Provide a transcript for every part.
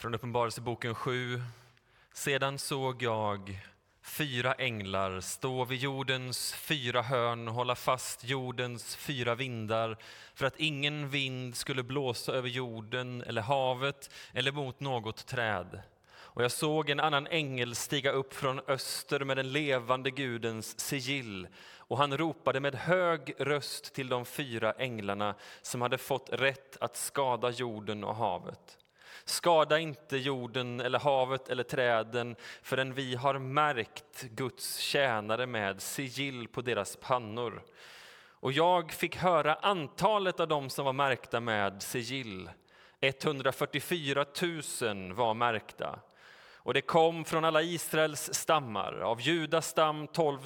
Från Uppenbarelseboken 7. Sedan såg jag fyra änglar stå vid jordens fyra hörn och hålla fast jordens fyra vindar för att ingen vind skulle blåsa över jorden eller havet eller mot något träd. Och jag såg en annan ängel stiga upp från öster med den levande Gudens sigill och han ropade med hög röst till de fyra änglarna som hade fått rätt att skada jorden och havet. Skada inte jorden eller havet eller träden förrän vi har märkt Guds tjänare med sigill på deras pannor. Och jag fick höra antalet av dem som var märkta med sigill. 144 000 var märkta. Och det kom från alla Israels stammar, av Judas stam 12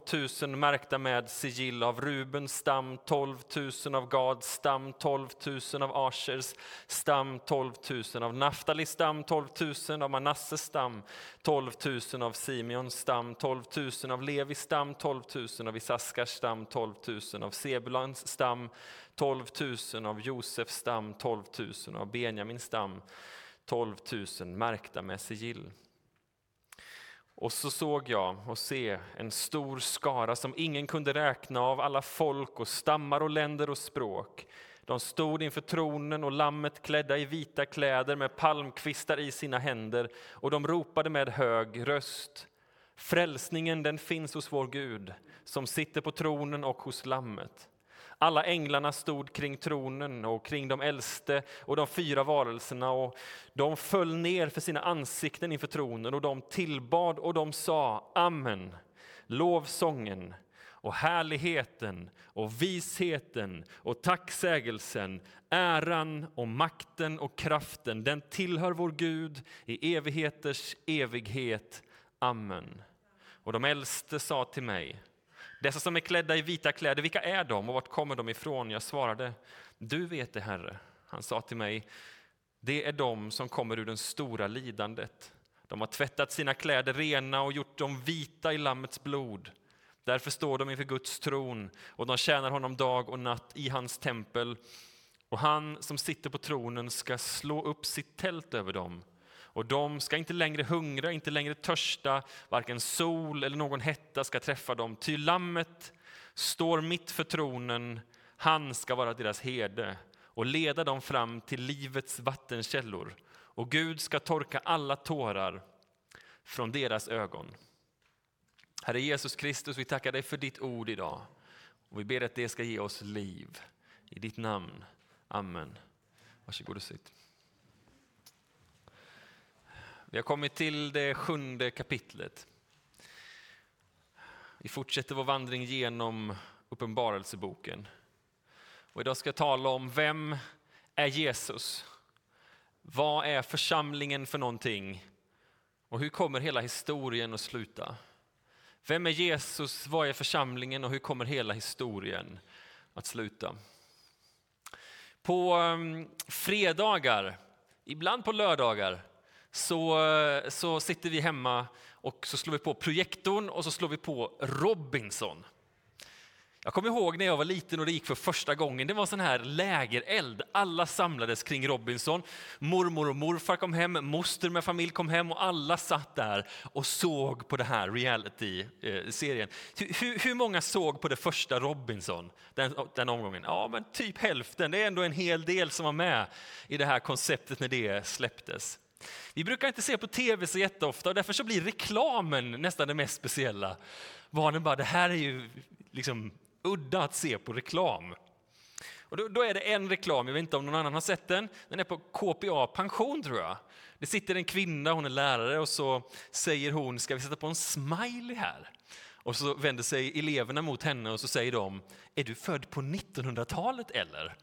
000 märkta med sigill, av Rubens stam 12 000, av Gads stam 12 000, av Ashers stam 12 000, av Naftalis stam 12 000, av Manasses stam 12 000, av Simeons stam 12 000, av Levis stam 12 000, av Isaskars stam 12 000, av Sebulans stam 12 000, av Josefs stam 12 000, av Benjamins stam 12 000 märkta med sigill. Och så såg jag och se en stor skara som ingen kunde räkna av alla folk och stammar och länder och språk. De stod inför tronen och lammet klädda i vita kläder med palmkvistar i sina händer och de ropade med hög röst. Frälsningen den finns hos vår Gud som sitter på tronen och hos lammet. Alla änglarna stod kring tronen och kring de äldste och de fyra varelserna och de föll ner för sina ansikten inför tronen och de tillbad och de sa Amen. Lovsången och härligheten och visheten och tacksägelsen, äran och makten och kraften, den tillhör vår Gud i evigheters evighet. Amen. Och de äldste sa till mig dessa som är klädda i vita kläder, vilka är de och vart kommer de ifrån? Jag svarade, du vet det Herre. Han sa till mig, det är de som kommer ur det stora lidandet. De har tvättat sina kläder rena och gjort dem vita i Lammets blod. Därför står de inför Guds tron och de tjänar honom dag och natt i hans tempel. Och han som sitter på tronen ska slå upp sitt tält över dem och de ska inte längre hungra, inte längre törsta, varken sol eller någon hetta ska träffa dem. Ty lammet står mitt för tronen, han ska vara deras herde och leda dem fram till livets vattenkällor. Och Gud ska torka alla tårar från deras ögon. Herre Jesus Kristus, vi tackar dig för ditt ord idag. Och vi ber att det ska ge oss liv. I ditt namn. Amen. Varsågod och sitt. Vi har kommit till det sjunde kapitlet. Vi fortsätter vår vandring genom Uppenbarelseboken. Och idag ska jag tala om vem är Jesus? Vad är församlingen för någonting? Och hur kommer hela historien att sluta? Vem är Jesus? Vad är församlingen? Och hur kommer hela historien att sluta? På ehm, fredagar, ibland på lördagar, så, så sitter vi hemma och så slår vi på projektorn och så slår vi på Robinson. Jag kommer ihåg när jag var liten och det gick för första gången. Det var sån här lägereld. Alla samlades kring Robinson. Mormor och morfar kom hem, moster med familj kom hem och alla satt där och såg på den här reality-serien. Hur, hur många såg på det första Robinson, den, den omgången? Ja, men typ hälften. Det är ändå en hel del som var med i det här konceptet när det släpptes. Vi brukar inte se på tv så jätteofta och därför så blir reklamen nästan det mest speciella. Barnen bara, det här är ju liksom udda att se på reklam. Och då, då, är det en reklam, jag vet inte om någon annan har sett den, den är på KPA Pension tror jag. Det sitter en kvinna, hon är lärare och så säger hon, ska vi sätta på en smiley här? Och så vänder sig eleverna mot henne och så säger de, är du född på 1900-talet eller?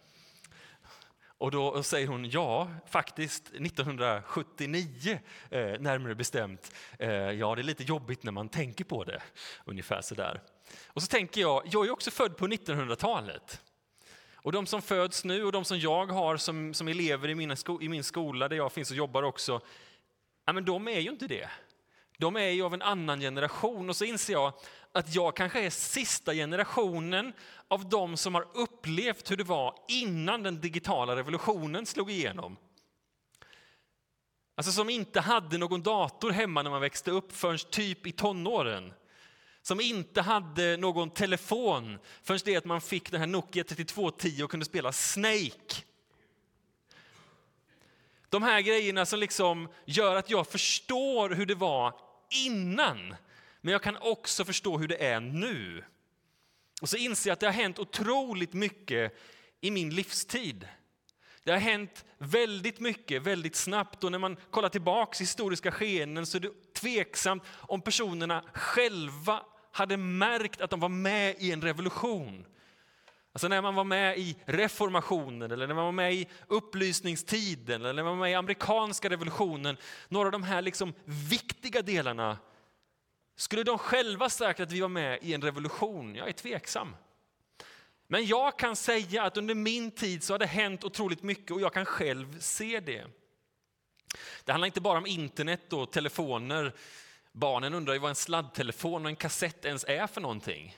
Och då säger hon ja, faktiskt 1979 eh, närmare bestämt. Eh, ja, det är lite jobbigt när man tänker på det, ungefär sådär. Och så tänker jag, jag är också född på 1900-talet. Och de som föds nu och de som jag har som, som elever i, mina sko, i min skola där jag finns och jobbar också, ja, men de är ju inte det. De är ju av en annan generation och så inser jag att jag kanske är sista generationen av de som har upplevt hur det var innan den digitala revolutionen slog igenom. Alltså som inte hade någon dator hemma när man växte upp förrän typ i tonåren. Som inte hade någon telefon förrän det att man fick den här Nokia 3210 och kunde spela Snake. De här grejerna som liksom gör att jag förstår hur det var innan, men jag kan också förstå hur det är nu. Och så inser jag att det har hänt otroligt mycket i min livstid. Det har hänt väldigt mycket väldigt snabbt och när man kollar tillbaks i historiska skeenden så är det tveksamt om personerna själva hade märkt att de var med i en revolution. Alltså när man var med i reformationen, eller när man var med i upplysningstiden, eller när man var med i amerikanska revolutionen, några av de här liksom viktiga delarna, skulle de själva sagt att vi var med i en revolution? Jag är tveksam. Men jag kan säga att under min tid så har det hänt otroligt mycket och jag kan själv se det. Det handlar inte bara om internet och telefoner. Barnen undrar ju vad en sladdtelefon och en kassett ens är för någonting.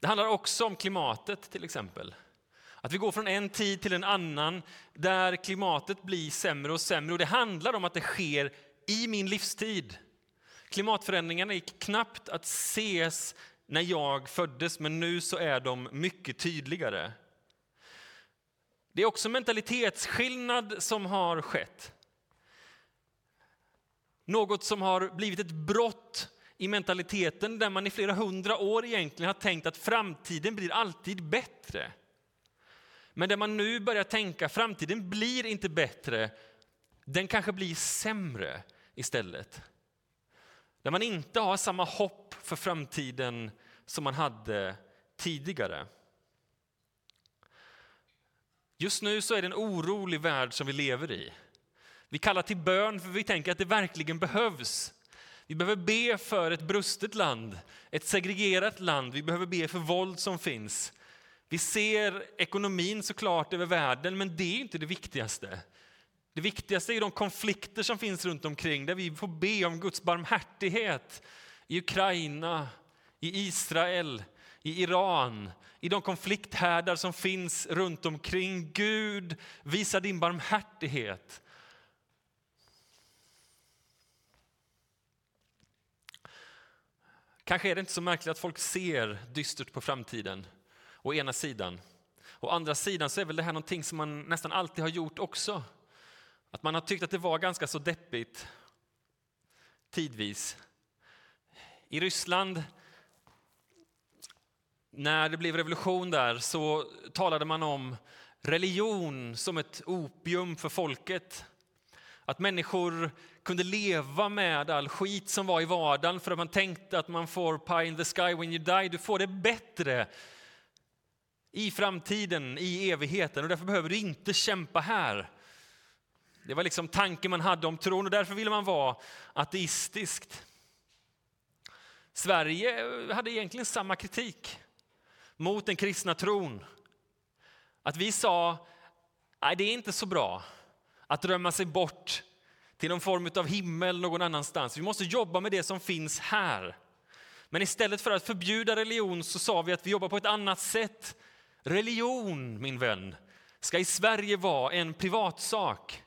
Det handlar också om klimatet till exempel. Att vi går från en tid till en annan där klimatet blir sämre och sämre. Och det handlar om att det sker i min livstid. Klimatförändringarna gick knappt att ses när jag föddes, men nu så är de mycket tydligare. Det är också mentalitetsskillnad som har skett. Något som har blivit ett brott i mentaliteten där man i flera hundra år egentligen har tänkt att framtiden blir alltid bättre. Men där man nu börjar tänka att framtiden blir inte bättre, den kanske blir sämre istället. Där man inte har samma hopp för framtiden som man hade tidigare. Just nu så är det en orolig värld som vi lever i. Vi kallar till bön för vi tänker att det verkligen behövs. Vi behöver be för ett brustet land, ett segregerat land. Vi behöver be för våld som finns. Vi ser ekonomin såklart över världen, men det är inte det viktigaste. Det viktigaste är de konflikter som finns runt omkring där vi får be om Guds barmhärtighet i Ukraina, i Israel, i Iran, i de konflikthärdar som finns runt omkring. Gud, visa din barmhärtighet. Kanske är det inte så märkligt att folk ser dystert på framtiden, å ena sidan. Å andra sidan så är väl det här någonting som man nästan alltid har gjort också. Att man har tyckt att det var ganska så deppigt, tidvis. I Ryssland, när det blev revolution där, så talade man om religion som ett opium för folket. Att människor kunde leva med all skit som var i vardagen för att man tänkte att man får pie in the sky when you die. Du får det bättre i framtiden, i evigheten och därför behöver du inte kämpa här. Det var liksom tanken man hade om tron och därför ville man vara ateistiskt. Sverige hade egentligen samma kritik mot den kristna tron. Att vi sa, nej det är inte så bra att drömma sig bort till någon form av himmel någon annanstans. Vi måste jobba med det som finns här. Men istället för att förbjuda religion så sa vi att vi jobbar på ett annat sätt. Religion, min vän, ska i Sverige vara en privatsak.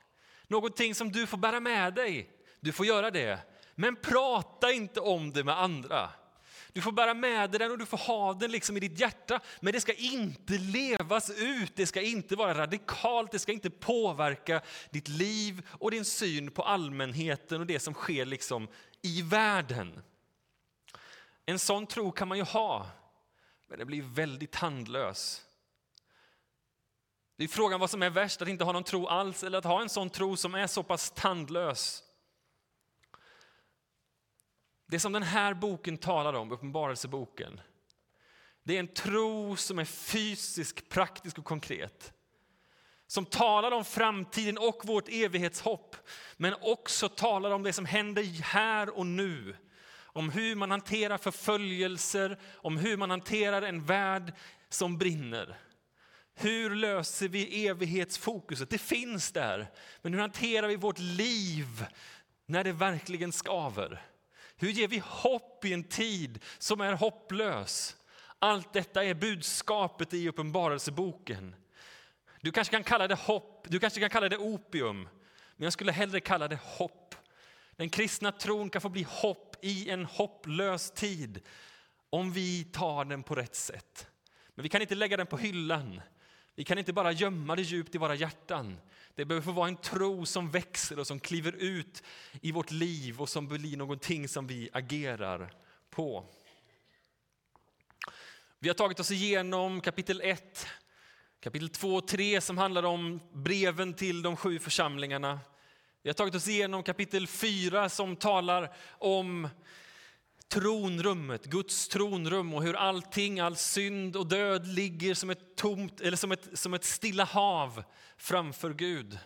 Någonting som du får bära med dig. Du får göra det. Men prata inte om det med andra. Du får bära med dig den och du får ha den liksom i ditt hjärta. Men det ska inte levas ut, det ska inte vara radikalt, det ska inte påverka ditt liv och din syn på allmänheten och det som sker liksom i världen. En sån tro kan man ju ha, men den blir väldigt tandlös. Det är frågan vad som är värst, att inte ha någon tro alls eller att ha en sån tro som är så pass tandlös. Det som den här boken talar om, Uppenbarelseboken, det är en tro som är fysisk, praktisk och konkret. Som talar om framtiden och vårt evighetshopp, men också talar om det som händer här och nu. Om hur man hanterar förföljelser, om hur man hanterar en värld som brinner. Hur löser vi evighetsfokuset? Det finns där. Men hur hanterar vi vårt liv när det verkligen skaver? Hur ger vi hopp i en tid som är hopplös? Allt detta är budskapet i Uppenbarelseboken. Du kanske kan kalla det hopp, du kanske kan kalla det opium. Men jag skulle hellre kalla det hopp. Den kristna tron kan få bli hopp i en hopplös tid om vi tar den på rätt sätt. Men vi kan inte lägga den på hyllan. Vi kan inte bara gömma det djupt i våra hjärtan. Det behöver få vara en tro som växer och som kliver ut i vårt liv och som blir någonting som vi agerar på. Vi har tagit oss igenom kapitel 1, kapitel 2 och 3 som handlar om breven till de sju församlingarna. Vi har tagit oss igenom kapitel 4 som talar om tronrummet, Guds tronrum och hur allting, all synd och död ligger som ett, tomt, eller som ett, som ett stilla hav framför Gud.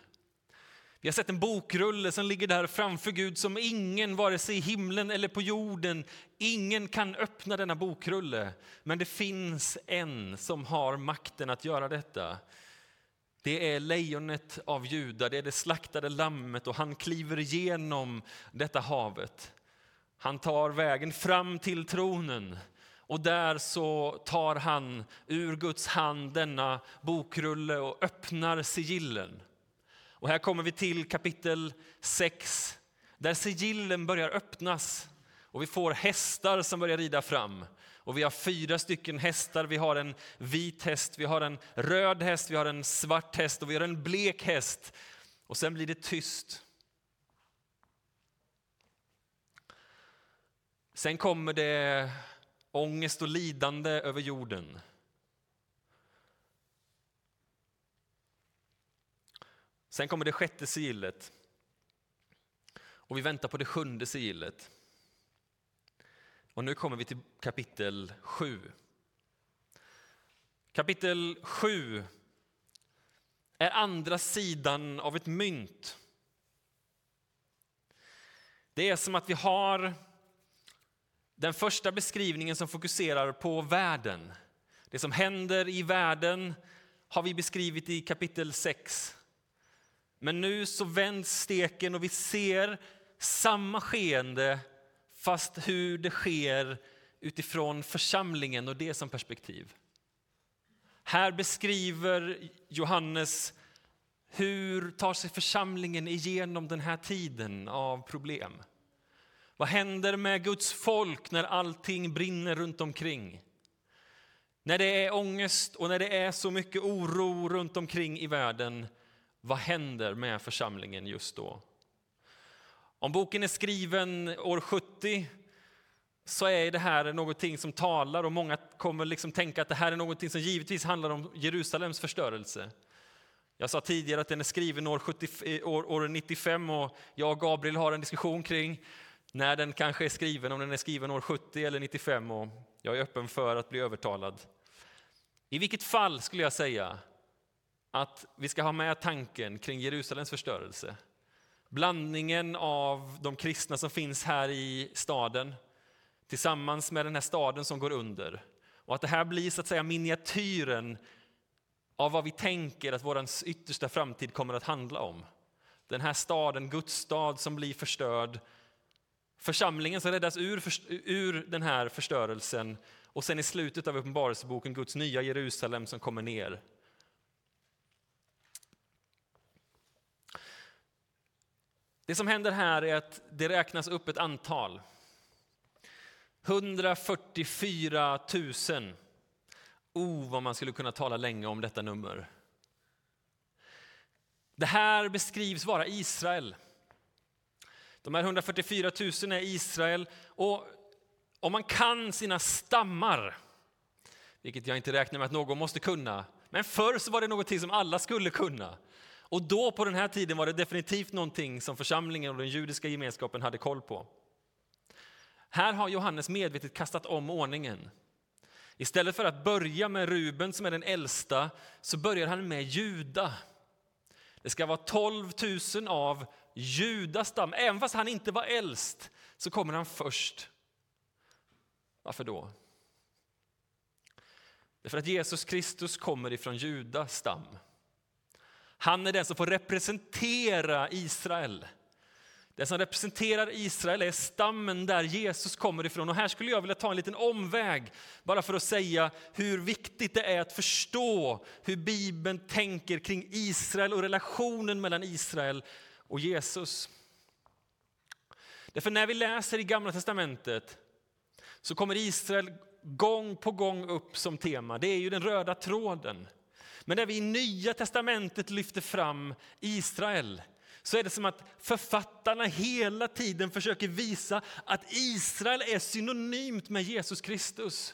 Vi har sett en bokrulle som ligger där framför Gud som ingen, vare sig i himlen eller på jorden, ingen kan öppna denna bokrulle. Men det finns en som har makten att göra detta. Det är lejonet av Juda, det är det slaktade lammet och han kliver igenom detta havet. Han tar vägen fram till tronen och där så tar han ur Guds hand denna bokrulle och öppnar sigillen. Och här kommer vi till kapitel 6 där sigillen börjar öppnas och vi får hästar som börjar rida fram. Och vi har fyra stycken hästar. Vi har en vit häst, vi har en röd häst, vi har en svart häst och vi har en blek häst. Och sen blir det tyst. Sen kommer det ångest och lidande över jorden. Sen kommer det sjätte sigillet. Och vi väntar på det sjunde sigillet. Och nu kommer vi till kapitel 7. Kapitel 7 är andra sidan av ett mynt. Det är som att vi har den första beskrivningen som fokuserar på världen. Det som händer i världen har vi beskrivit i kapitel 6. Men nu så vänds steken och vi ser samma skeende fast hur det sker utifrån församlingen och det som perspektiv. Här beskriver Johannes hur tar sig församlingen igenom den här tiden av problem. Vad händer med Guds folk när allting brinner runt omkring? När det är ångest och när det är så mycket oro runt omkring i världen, vad händer med församlingen just då? Om boken är skriven år 70 så är det här någonting som talar och många kommer liksom tänka att det här är någonting som givetvis handlar om Jerusalems förstörelse. Jag sa tidigare att den är skriven år, 70, eh, år, år 95 och jag och Gabriel har en diskussion kring när den kanske är skriven, om den är skriven år 70 eller 95 och jag är öppen för att bli övertalad. I vilket fall skulle jag säga att vi ska ha med tanken kring Jerusalems förstörelse. Blandningen av de kristna som finns här i staden tillsammans med den här staden som går under. Och att det här blir så att säga miniatyren av vad vi tänker att vår yttersta framtid kommer att handla om. Den här staden, Guds stad som blir förstörd Församlingen som räddas ur, ur den här förstörelsen och sen i slutet av Uppenbarelseboken Guds nya Jerusalem som kommer ner. Det som händer här är att det räknas upp ett antal. 144 000. Oh, vad man skulle kunna tala länge om detta nummer. Det här beskrivs vara Israel. De här 144 000 är Israel. Och om man kan sina stammar, vilket jag inte räknar med att någon måste kunna, men förr så var det något som alla skulle kunna. Och då på den här tiden var det definitivt någonting som församlingen och den judiska gemenskapen hade koll på. Här har Johannes medvetet kastat om ordningen. Istället för att börja med Ruben som är den äldsta så börjar han med Juda. Det ska vara 12 000 av Judastam. Även fast han inte var äldst så kommer han först. Varför då? Därför att Jesus Kristus kommer ifrån Judas stam. Han är den som får representera Israel. Den som representerar Israel är stammen där Jesus kommer ifrån. Och här skulle jag vilja ta en liten omväg bara för att säga hur viktigt det är att förstå hur Bibeln tänker kring Israel och relationen mellan Israel och Jesus. Därför när vi läser i Gamla testamentet så kommer Israel gång på gång upp som tema. Det är ju den röda tråden. Men när vi i Nya testamentet lyfter fram Israel så är det som att författarna hela tiden försöker visa att Israel är synonymt med Jesus Kristus.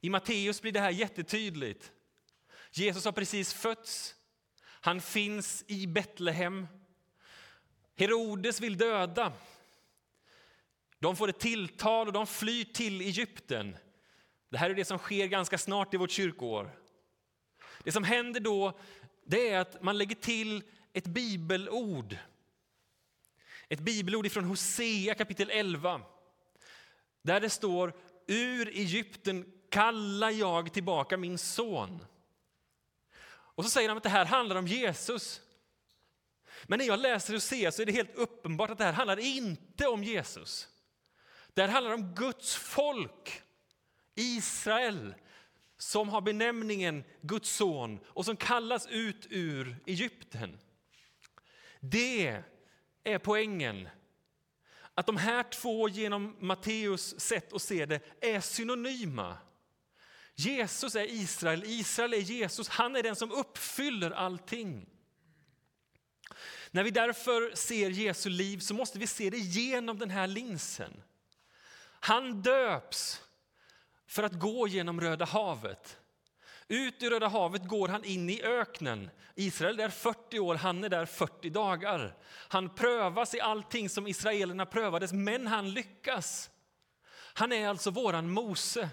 I Matteus blir det här jättetydligt. Jesus har precis fötts. Han finns i Betlehem. Herodes vill döda. De får ett tilltal och de flyr till Egypten. Det här är det som sker ganska snart i vårt kyrkoår. Det som händer då det är att man lägger till ett bibelord. Ett bibelord från Hosea kapitel 11. Där det står ur Egypten kallar jag tillbaka min son. Och så säger de att det här handlar om Jesus. Men när jag läser Hosea så är det helt uppenbart att det här handlar inte om Jesus. Det här handlar om Guds folk, Israel, som har benämningen Guds son och som kallas ut ur Egypten. Det är poängen. Att de här två genom Matteus sätt att se det är synonyma. Jesus är Israel, Israel är Jesus. Han är den som uppfyller allting. När vi därför ser Jesu liv så måste vi se det genom den här linsen. Han döps för att gå genom Röda havet. Ut ur Röda havet går han in i öknen. Israel är 40 år, han är där 40 dagar. Han prövas i allting som israelerna prövades, men han lyckas. Han är alltså våran Mose.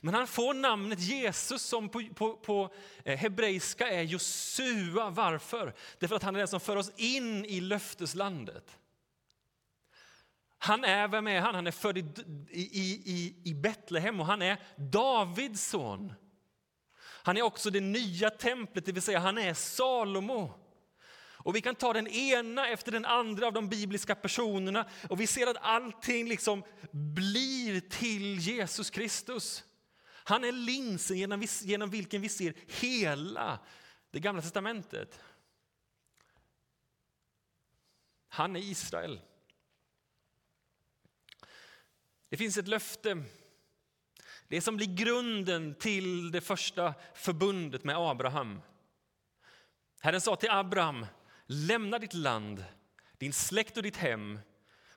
Men han får namnet Jesus som på, på, på eh, hebreiska är Josua. Varför? Därför att han är den som för oss in i löfteslandet. Han är, vem är han? Han är född i, i, i, i Betlehem och han är Davids son. Han är också det nya templet, det vill säga han är Salomo. Och vi kan ta den ena efter den andra av de bibliska personerna och vi ser att allting liksom blir till Jesus Kristus. Han är linsen genom, genom vilken vi ser hela det gamla testamentet. Han är Israel. Det finns ett löfte, det som blir grunden till det första förbundet med Abraham. Herren sa till Abraham, lämna ditt land, din släkt och ditt hem.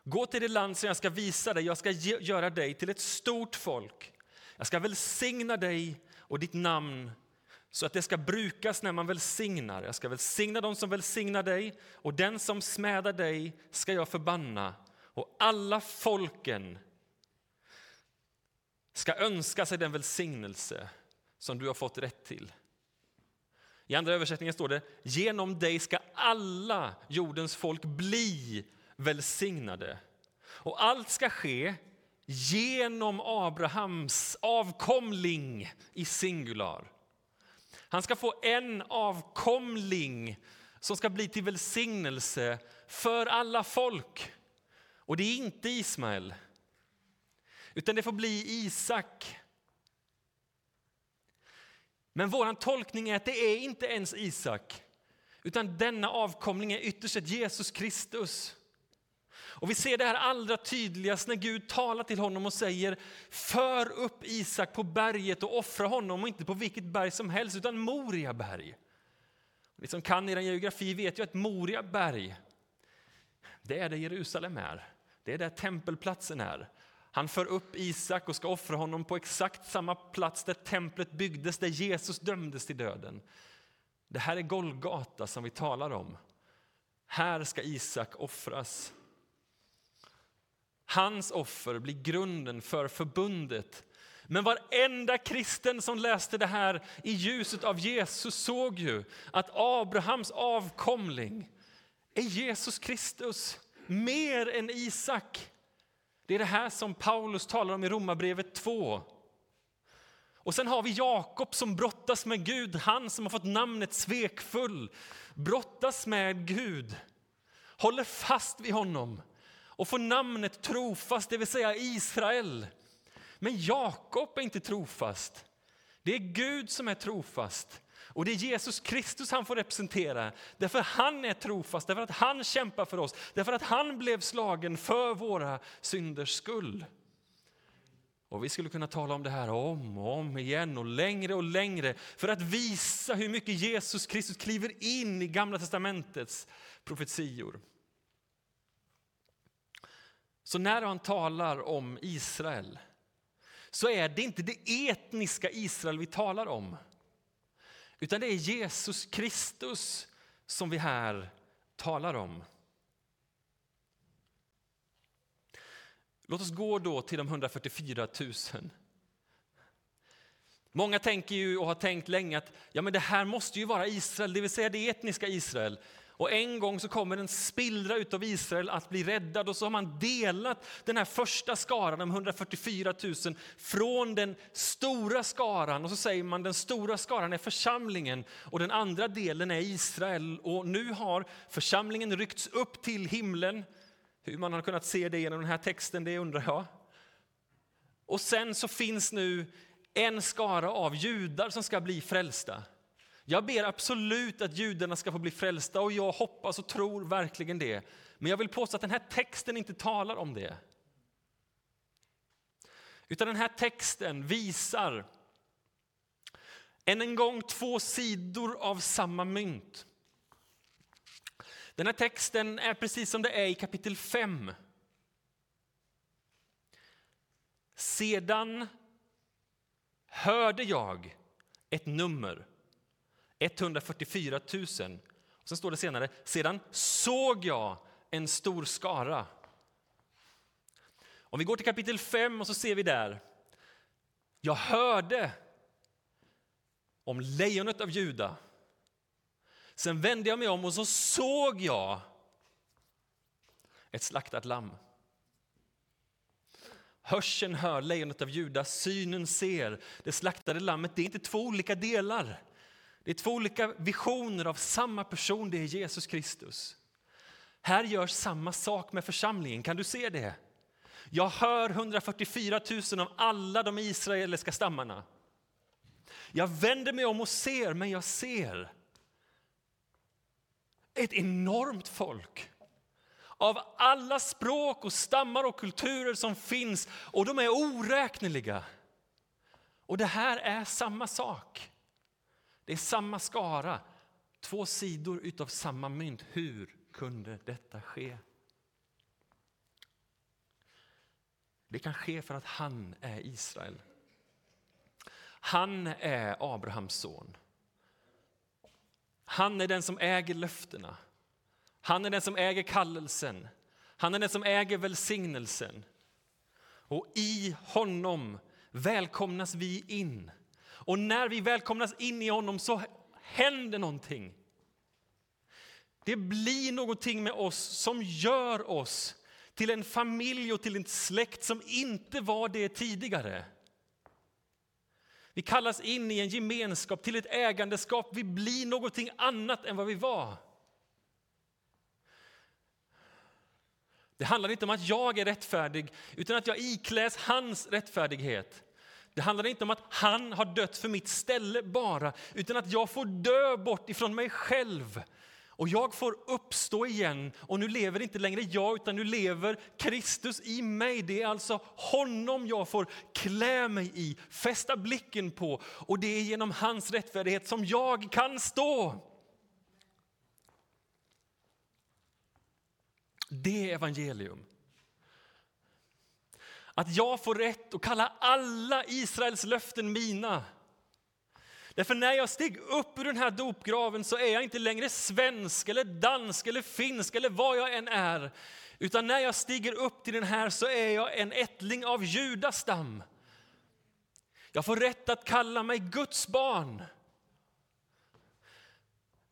Gå till det land som jag ska visa dig, jag ska göra dig till ett stort folk. Jag ska välsigna dig och ditt namn så att det ska brukas när man välsignar. Jag ska välsigna dem som välsignar dig och den som smädar dig ska jag förbanna. Och alla folken ska önska sig den välsignelse som du har fått rätt till. I andra översättningen står det genom dig ska alla jordens folk bli välsignade. Och allt ska ske genom Abrahams avkomling i singular. Han ska få en avkomling som ska bli till välsignelse för alla folk. Och det är inte Ismael, utan det får bli Isak. Men vår tolkning är att det är inte ens Isak, utan denna avkomling är ytterst Jesus Kristus. Och Vi ser det här allra tydligast när Gud talar till honom och säger för upp Isak på berget och offra honom, och inte på vilket berg som helst, utan Moria berg. Ni som kan er geografi vet ju att Moriaberg, det är där Jerusalem är. Det är där tempelplatsen är. Han för upp Isak och ska offra honom på exakt samma plats där templet byggdes, där Jesus dömdes till döden. Det här är Golgata som vi talar om. Här ska Isak offras. Hans offer blir grunden för förbundet. Men varenda kristen som läste det här i ljuset av Jesus såg ju att Abrahams avkomling är Jesus Kristus, mer än Isak. Det är det här som Paulus talar om i Romarbrevet 2. Och sen har vi Jakob som brottas med Gud, han som har fått namnet svekfull, brottas med Gud, håller fast vid honom och får namnet trofast, det vill säga Israel. Men Jakob är inte trofast. Det är Gud som är trofast. Och det är Jesus Kristus han får representera. Därför han är trofast, därför att han kämpar för oss, därför att han blev slagen för våra synders skull. Och Vi skulle kunna tala om det här om och om igen och längre och längre för att visa hur mycket Jesus Kristus kliver in i Gamla testamentets profetior. Så när han talar om Israel så är det inte det etniska Israel vi talar om utan det är Jesus Kristus som vi här talar om. Låt oss gå då till de 144 000. Många tänker ju och har tänkt länge att ja, men det här måste ju vara Israel, det vill säga det etniska Israel. Och en gång så kommer en spillra utav Israel att bli räddad och så har man delat den här första skaran, de 144 000, från den stora skaran och så säger man den stora skaran är församlingen och den andra delen är Israel. Och nu har församlingen ryckts upp till himlen hur man har kunnat se det genom den här texten, det undrar jag. Och sen så finns nu en skara av judar som ska bli frälsta. Jag ber absolut att judarna ska få bli frälsta och jag hoppas och tror verkligen det. Men jag vill påstå att den här texten inte talar om det. Utan den här texten visar än en gång två sidor av samma mynt. Den här texten är precis som det är i kapitel 5. Sedan hörde jag ett nummer, 144 000. Och sen står det senare, sedan såg jag en stor skara. Om vi går till kapitel 5 och så ser vi där, jag hörde om lejonet av Juda Sen vände jag mig om och så såg jag ett slaktat lamm. Hörseln hör lejonet av Juda, synen ser det slaktade lammet. Det är inte två olika delar. Det är två olika visioner av samma person, det är Jesus Kristus. Här görs samma sak med församlingen, kan du se det? Jag hör 144 000 av alla de israeliska stammarna. Jag vänder mig om och ser, men jag ser ett enormt folk av alla språk och stammar och kulturer som finns och de är oräkneliga. Och det här är samma sak. Det är samma skara, två sidor utav samma mynt. Hur kunde detta ske? Det kan ske för att han är Israel. Han är Abrahams son. Han är den som äger löftena. Han är den som äger kallelsen. Han är den som äger välsignelsen. Och i honom välkomnas vi in. Och när vi välkomnas in i honom så händer någonting. Det blir någonting med oss som gör oss till en familj och till en släkt som inte var det tidigare. Vi kallas in i en gemenskap, till ett ägandeskap. Vi blir någonting annat än vad vi var. Det handlar inte om att jag är rättfärdig, utan att jag ikläs hans rättfärdighet. Det handlar inte om att han har dött för mitt ställe bara, utan att jag får dö bort ifrån mig själv och jag får uppstå igen och nu lever inte längre jag utan nu lever Kristus i mig. Det är alltså honom jag får klä mig i, fästa blicken på och det är genom hans rättfärdighet som jag kan stå. Det är evangelium. Att jag får rätt att kalla alla Israels löften mina. Därför när jag steg upp ur den här dopgraven så är jag inte längre svensk, eller dansk, eller finsk eller vad jag än är. Utan när jag stiger upp till den här så är jag en ättling av judastam. Jag får rätt att kalla mig Guds barn.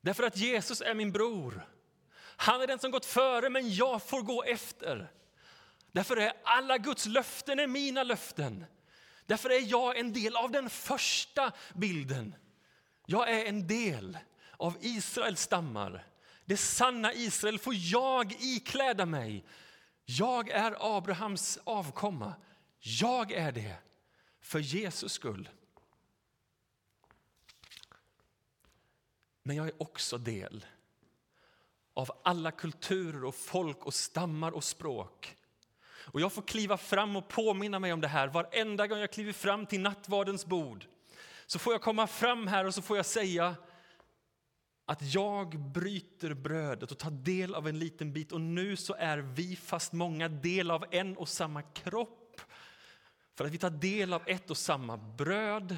Därför att Jesus är min bror. Han är den som gått före, men jag får gå efter. Därför är alla Guds löften är mina löften. Därför är jag en del av den första bilden. Jag är en del av Israels stammar. Det sanna Israel får jag ikläda mig. Jag är Abrahams avkomma. Jag är det för Jesus skull. Men jag är också del av alla kulturer och folk och stammar och språk. Och jag får kliva fram och påminna mig om det här varenda gång jag kliver fram till nattvardens bord. Så får jag komma fram här och så får jag säga att jag bryter brödet och tar del av en liten bit och nu så är vi, fast många, del av en och samma kropp. För att vi tar del av ett och samma bröd.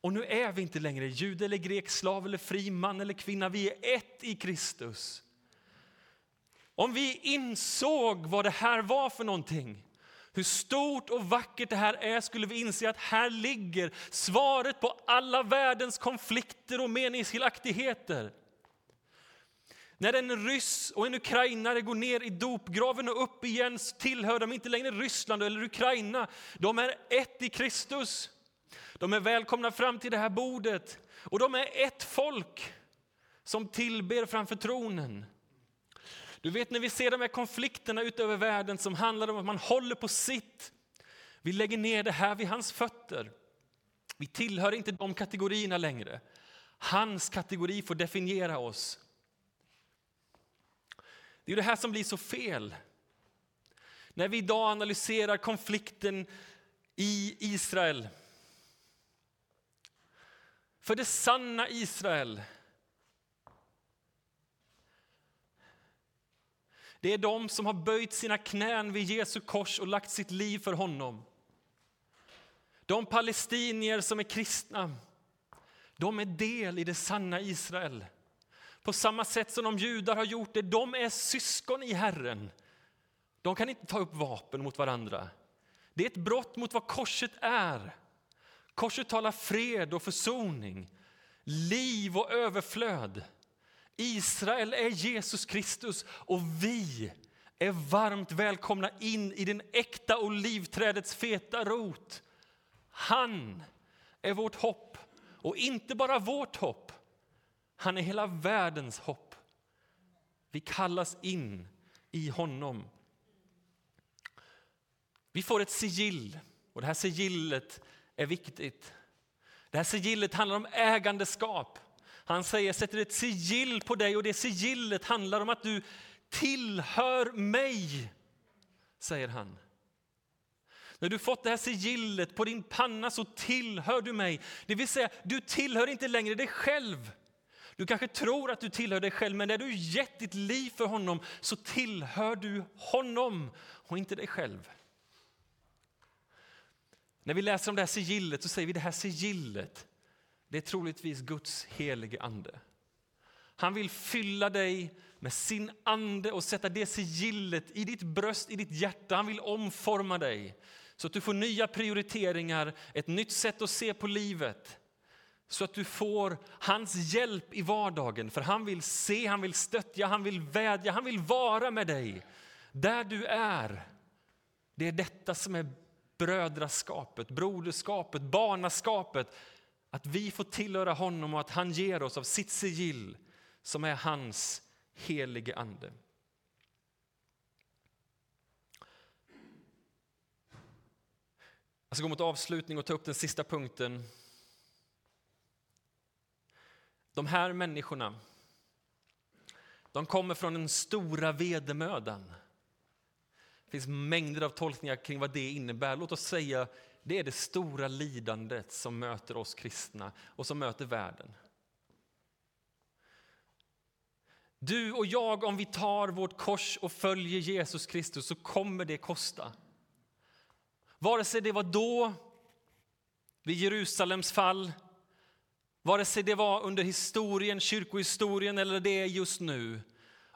Och nu är vi inte längre jude eller grek, slav eller fri, man eller kvinna. Vi är ett i Kristus. Om vi insåg vad det här var för någonting hur stort och vackert det här är skulle vi inse att här ligger svaret på alla världens konflikter och meningsskiljaktigheter. När en ryss och en ukrainare går ner i dopgraven och upp igen tillhör de inte längre Ryssland eller Ukraina. De är ett i Kristus. De är välkomna fram till det här bordet och de är ett folk som tillber framför tronen. Du vet när vi ser de här konflikterna utöver världen som handlar om att man håller på sitt. Vi lägger ner det här vid hans fötter. Vi tillhör inte de kategorierna längre. Hans kategori får definiera oss. Det är det här som blir så fel. När vi idag analyserar konflikten i Israel. För det sanna Israel Det är de som har böjt sina knän vid Jesu kors och lagt sitt liv för honom. De palestinier som är kristna, de är del i det sanna Israel. På samma sätt som de judar har gjort det, de är syskon i Herren. De kan inte ta upp vapen mot varandra. Det är ett brott mot vad korset är. Korset talar fred och försoning, liv och överflöd. Israel är Jesus Kristus och vi är varmt välkomna in i den äkta olivträdets feta rot. Han är vårt hopp, och inte bara vårt hopp. Han är hela världens hopp. Vi kallas in i honom. Vi får ett sigill, och det här sigillet är viktigt. Det här sigillet handlar om ägandeskap. Han säger, sätter ett sigill på dig och det sigillet handlar om att du tillhör mig, säger han. När du fått det här sigillet på din panna så tillhör du mig. Det vill säga, du tillhör inte längre dig själv. Du kanske tror att du tillhör dig själv, men när du gett ditt liv för honom så tillhör du honom och inte dig själv. När vi läser om det här sigillet så säger vi det här sigillet det är troligtvis Guds helige ande. Han vill fylla dig med sin ande och sätta det sigillet i ditt bröst, i ditt hjärta. Han vill omforma dig så att du får nya prioriteringar, ett nytt sätt att se på livet. Så att du får hans hjälp i vardagen. För han vill se, han vill stödja, han vill vädja, han vill vara med dig. Där du är. Det är detta som är brödraskapet, broderskapet, barnaskapet. Att vi får tillhöra honom och att han ger oss av sitt sigill som är hans helige ande. Jag ska gå mot avslutning och ta upp den sista punkten. De här människorna de kommer från den stora vedermödan. Det finns mängder av tolkningar kring vad det innebär. Låt oss säga det är det stora lidandet som möter oss kristna och som möter världen. Du och jag, om vi tar vårt kors och följer Jesus Kristus så kommer det kosta. Vare sig det var då, vid Jerusalems fall, vare sig det var under historien, kyrkohistorien eller det är just nu.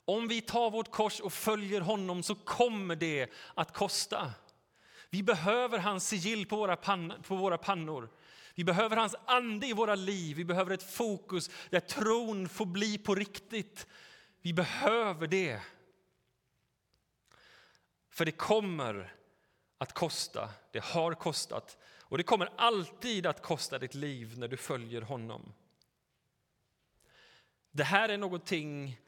Om vi tar vårt kors och följer honom så kommer det att kosta. Vi behöver hans sigill på våra, pann, på våra pannor. Vi behöver hans ande i våra liv. Vi behöver ett fokus där tron får bli på riktigt. Vi behöver det. För det kommer att kosta. Det har kostat och det kommer alltid att kosta ditt liv när du följer honom. Det här är någonting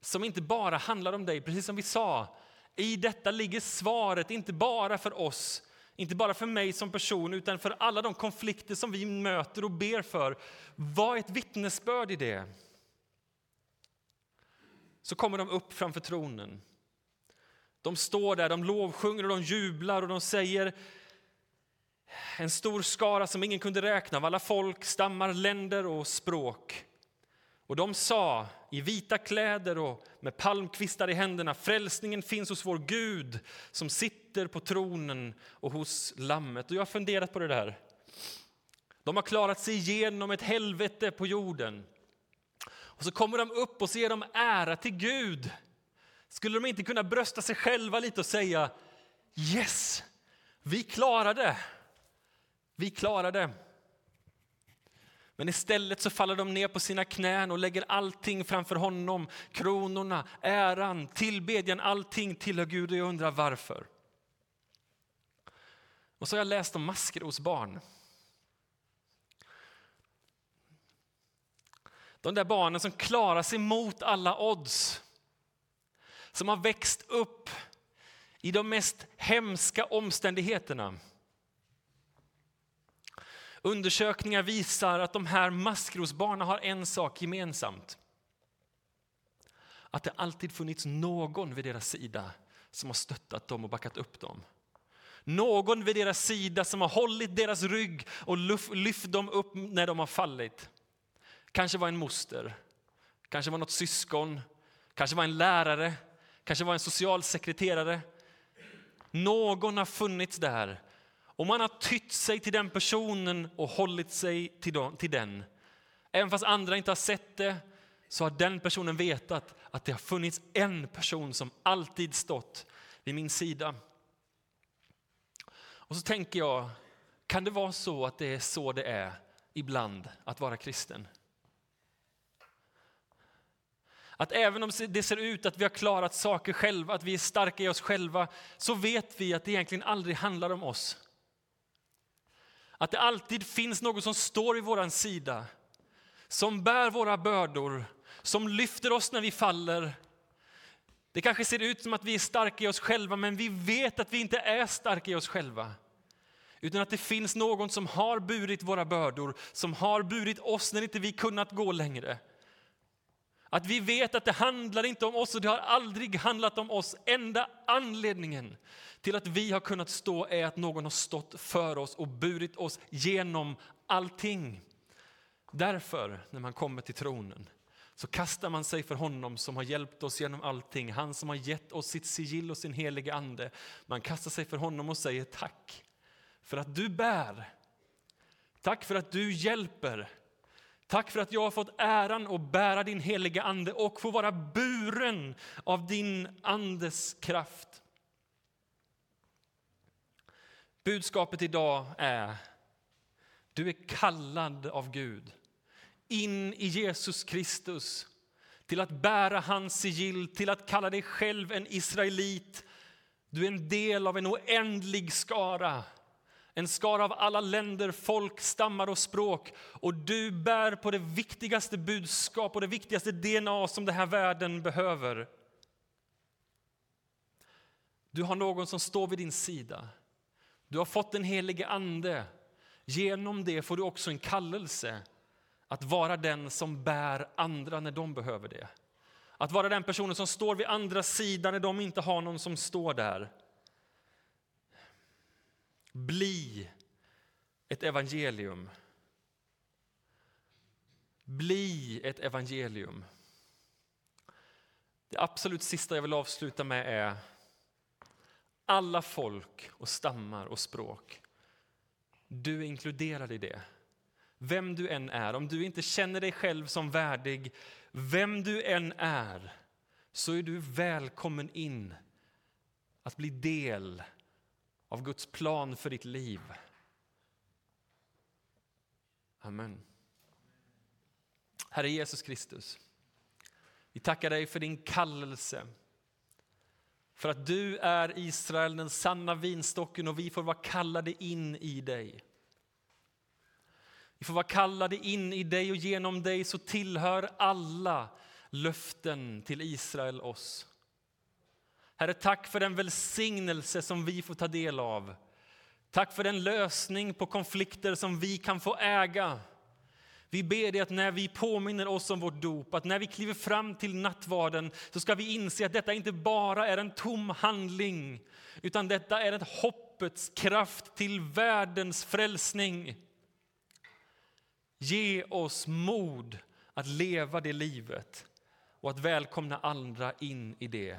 som inte bara handlar om dig, precis som vi sa. I detta ligger svaret, inte bara för oss Inte bara för mig som person, utan för alla de konflikter som vi möter och ber för. Var ett vittnesbörd i det. Så kommer de upp framför tronen. De står där, de lovsjunger och de jublar och de säger en stor skara som ingen kunde räkna av alla folk, stammar, länder och språk. Och de sa i vita kläder och med palmkvistar i händerna frälsningen finns hos vår Gud som sitter på tronen och hos Lammet. Och jag har funderat på det där. De har klarat sig igenom ett helvete på jorden. Och så kommer de upp och ser ger de ära till Gud. Skulle de inte kunna brösta sig själva lite och säga Yes, vi klarade Vi klarade men istället så faller de ner på sina knän och lägger allting framför honom. Kronorna, äran, tillbedjan, allting tillhör Gud och jag undrar varför. Och så har jag läst om maskrosbarn. De där barnen som klarar sig mot alla odds. Som har växt upp i de mest hemska omständigheterna. Undersökningar visar att de här maskrosbarnen har en sak gemensamt. Att det alltid funnits någon vid deras sida som har stöttat dem och backat upp dem. Någon vid deras sida som har hållit deras rygg och lyft dem upp när de har fallit. Kanske var en moster, kanske var något syskon, kanske var en lärare, kanske var en socialsekreterare. Någon har funnits där och man har tytt sig till den personen och hållit sig till den. Även fast andra inte har sett det så har den personen vetat att det har funnits en person som alltid stått vid min sida. Och så tänker jag, kan det vara så att det är så det är ibland att vara kristen? Att även om det ser ut att vi har klarat saker själva, att vi är starka i oss själva, så vet vi att det egentligen aldrig handlar om oss. Att det alltid finns någon som står vid vår sida, som bär våra bördor, som lyfter oss när vi faller. Det kanske ser ut som att vi är starka i oss själva, men vi vet att vi inte är starka i oss själva. Utan att det finns någon som har burit våra bördor, som har burit oss när inte vi kunnat gå längre. Att vi vet att det handlar inte om oss och det har aldrig handlat om oss. Enda anledningen till att vi har kunnat stå är att någon har stått för oss och burit oss genom allting. Därför, när man kommer till tronen, så kastar man sig för honom som har hjälpt oss genom allting. Han som har gett oss sitt sigill och sin helige ande. Man kastar sig för honom och säger tack för att du bär. Tack för att du hjälper. Tack för att jag har fått äran att bära din heliga ande och få vara buren av din andes kraft. Budskapet idag är du är kallad av Gud in i Jesus Kristus till att bära hans sigill, till att kalla dig själv en israelit. Du är en del av en oändlig skara en skara av alla länder, folk, stammar och språk. Och du bär på det viktigaste budskap och det viktigaste DNA som den här världen behöver. Du har någon som står vid din sida. Du har fått den helige Ande. Genom det får du också en kallelse att vara den som bär andra när de behöver det. Att vara den personen som står vid andra sidan när de inte har någon som står där. Bli ett evangelium. Bli ett evangelium. Det absolut sista jag vill avsluta med är alla folk och stammar och språk. Du är inkluderad i det. Vem du än är, om du inte känner dig själv som värdig, vem du än är, så är du välkommen in att bli del av Guds plan för ditt liv. Amen. Herre Jesus Kristus, vi tackar dig för din kallelse. För att du är Israel, den sanna vinstocken och vi får vara kallade in i dig. Vi får vara kallade in i dig och genom dig så tillhör alla löften till Israel oss. Herre, tack för den välsignelse som vi får ta del av. Tack för den lösning på konflikter som vi kan få äga. Vi ber dig att när vi påminner oss om vårt dop, att när vi kliver fram till nattvarden så ska vi inse att detta inte bara är en tom handling utan detta är ett hoppets kraft till världens frälsning. Ge oss mod att leva det livet och att välkomna andra in i det.